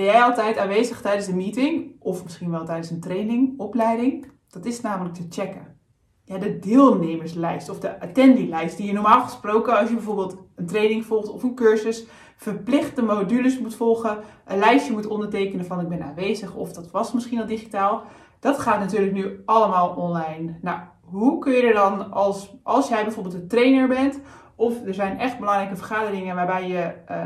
Ben jij altijd aanwezig tijdens een meeting of misschien wel tijdens een training, opleiding? Dat is namelijk te checken. Ja, de deelnemerslijst of de attendielijst die je normaal gesproken als je bijvoorbeeld een training volgt of een cursus verplichte modules moet volgen, een lijstje moet ondertekenen van ik ben aanwezig of dat was misschien al digitaal. Dat gaat natuurlijk nu allemaal online. Nou, hoe kun je er dan als, als jij bijvoorbeeld een trainer bent of er zijn echt belangrijke vergaderingen waarbij je uh,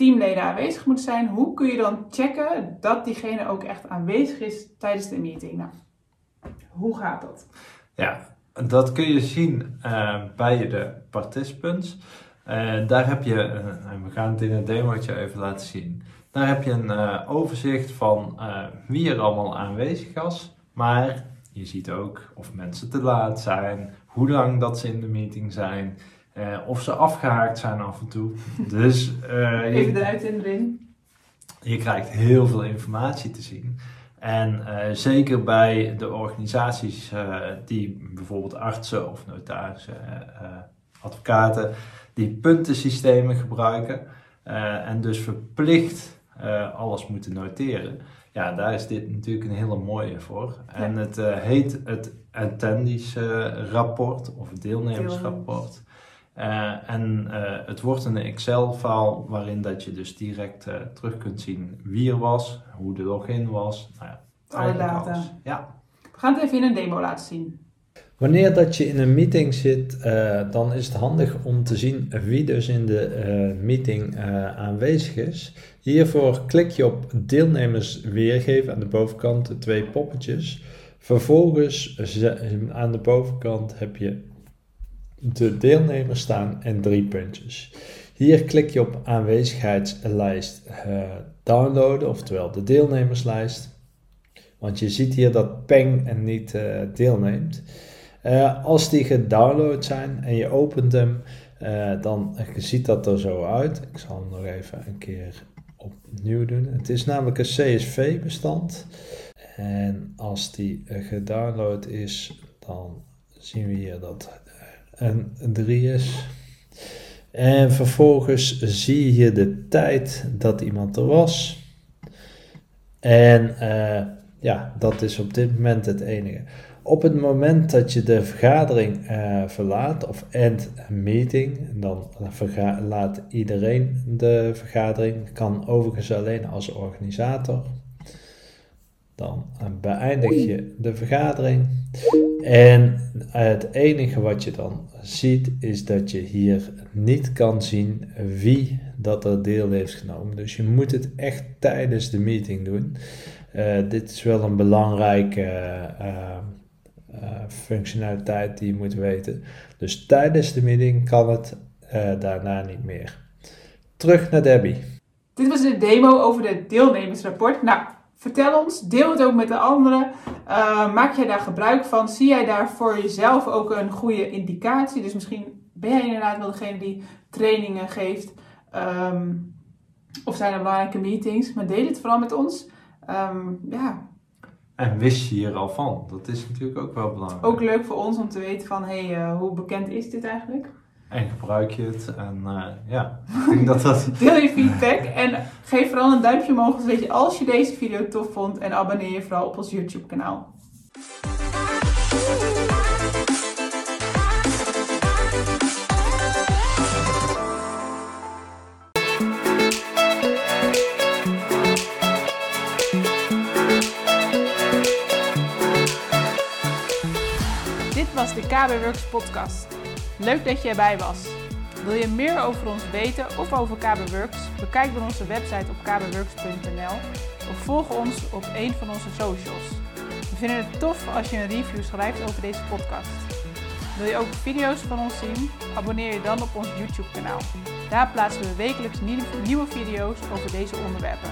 teamleden aanwezig moeten zijn, hoe kun je dan checken dat diegene ook echt aanwezig is tijdens de meeting? Nou, hoe gaat dat? Ja, dat kun je zien uh, bij de participants. Uh, daar heb je, en we gaan het in het demootje even laten zien. Daar heb je een overzicht van wie er allemaal aanwezig was. Maar je ziet ook of mensen te laat zijn, hoe lang dat ze in de meeting zijn, uh, of ze afgehaakt zijn af en toe. Dus, uh, Even eruit en erin. Je krijgt heel veel informatie te zien. En uh, zeker bij de organisaties die bijvoorbeeld artsen of notarissen, advocaten, die puntensystemen gebruiken en dus verplicht alles moeten noteren ja, daar is dit natuurlijk een hele mooie voor. En het heet het attendees rapport of deelnemersrapport. Uh, en het wordt een Excel-file waarin dat je dus direct terug kunt zien wie er was, hoe de login was. Nou ja, Alle data. Ja. We gaan het even in een demo laten zien. Wanneer dat je in een meeting zit, uh, dan is het handig om te zien wie dus in de uh, meeting uh, aanwezig is. Hiervoor klik je op deelnemers weergeven aan de bovenkant, de twee poppetjes. Vervolgens aan de bovenkant heb je de deelnemers staan en drie puntjes. Hier klik je op aanwezigheidslijst downloaden, oftewel de deelnemerslijst. Want je ziet hier dat Peng en niet deelneemt. Uh, als die gedownload zijn en je opent hem, uh, dan ziet dat er zo uit. Ik zal hem nog even een keer opnieuw doen. Het is namelijk een CSV-bestand. En als die gedownload is, dan zien we hier dat een 3 is. En vervolgens zie je de tijd dat iemand er was. En uh, ja, dat is op dit moment het enige. Op het moment dat je de vergadering uh, verlaat, of end meeting, dan verlaat iedereen de vergadering, kan overigens alleen als organisator. Dan beëindig je de vergadering. En het enige wat je dan ziet, is dat je hier niet kan zien wie dat er deel heeft genomen. Dus je moet het echt tijdens de meeting doen. Uh, dit is wel een belangrijke. Uh, functionaliteit die je moet weten. Dus tijdens de meeting kan het daarna niet meer. Terug naar Debbie. Dit was de demo over het deelnemersrapport. Nou, vertel ons, deel het ook met de anderen. Uh, maak jij daar gebruik van? Zie jij daar voor jezelf ook een goede indicatie? Dus misschien ben jij inderdaad wel degene die trainingen geeft. Um, of zijn er belangrijke meetings? Maar deel het vooral met ons. Um, ja, en wist je hier al van? Dat is natuurlijk ook wel belangrijk. Ook leuk voor ons om te weten van, hé, hey, uh, hoe bekend is dit eigenlijk? En gebruik je het. En uh, ja, ik denk dat dat... Deel je feedback en geef vooral een duimpje omhoog weet je, als je deze video tof vond. En abonneer je vooral op ons YouTube kanaal. was de KB Works podcast. Leuk dat je erbij was. Wil je meer over ons weten of over KB Works? Bekijk dan onze website op kbworks.nl of volg ons op een van onze socials. We vinden het tof als je een review schrijft over deze podcast. Wil je ook video's van ons zien? Abonneer je dan op ons YouTube kanaal. Daar plaatsen we wekelijks nieuwe video's over deze onderwerpen.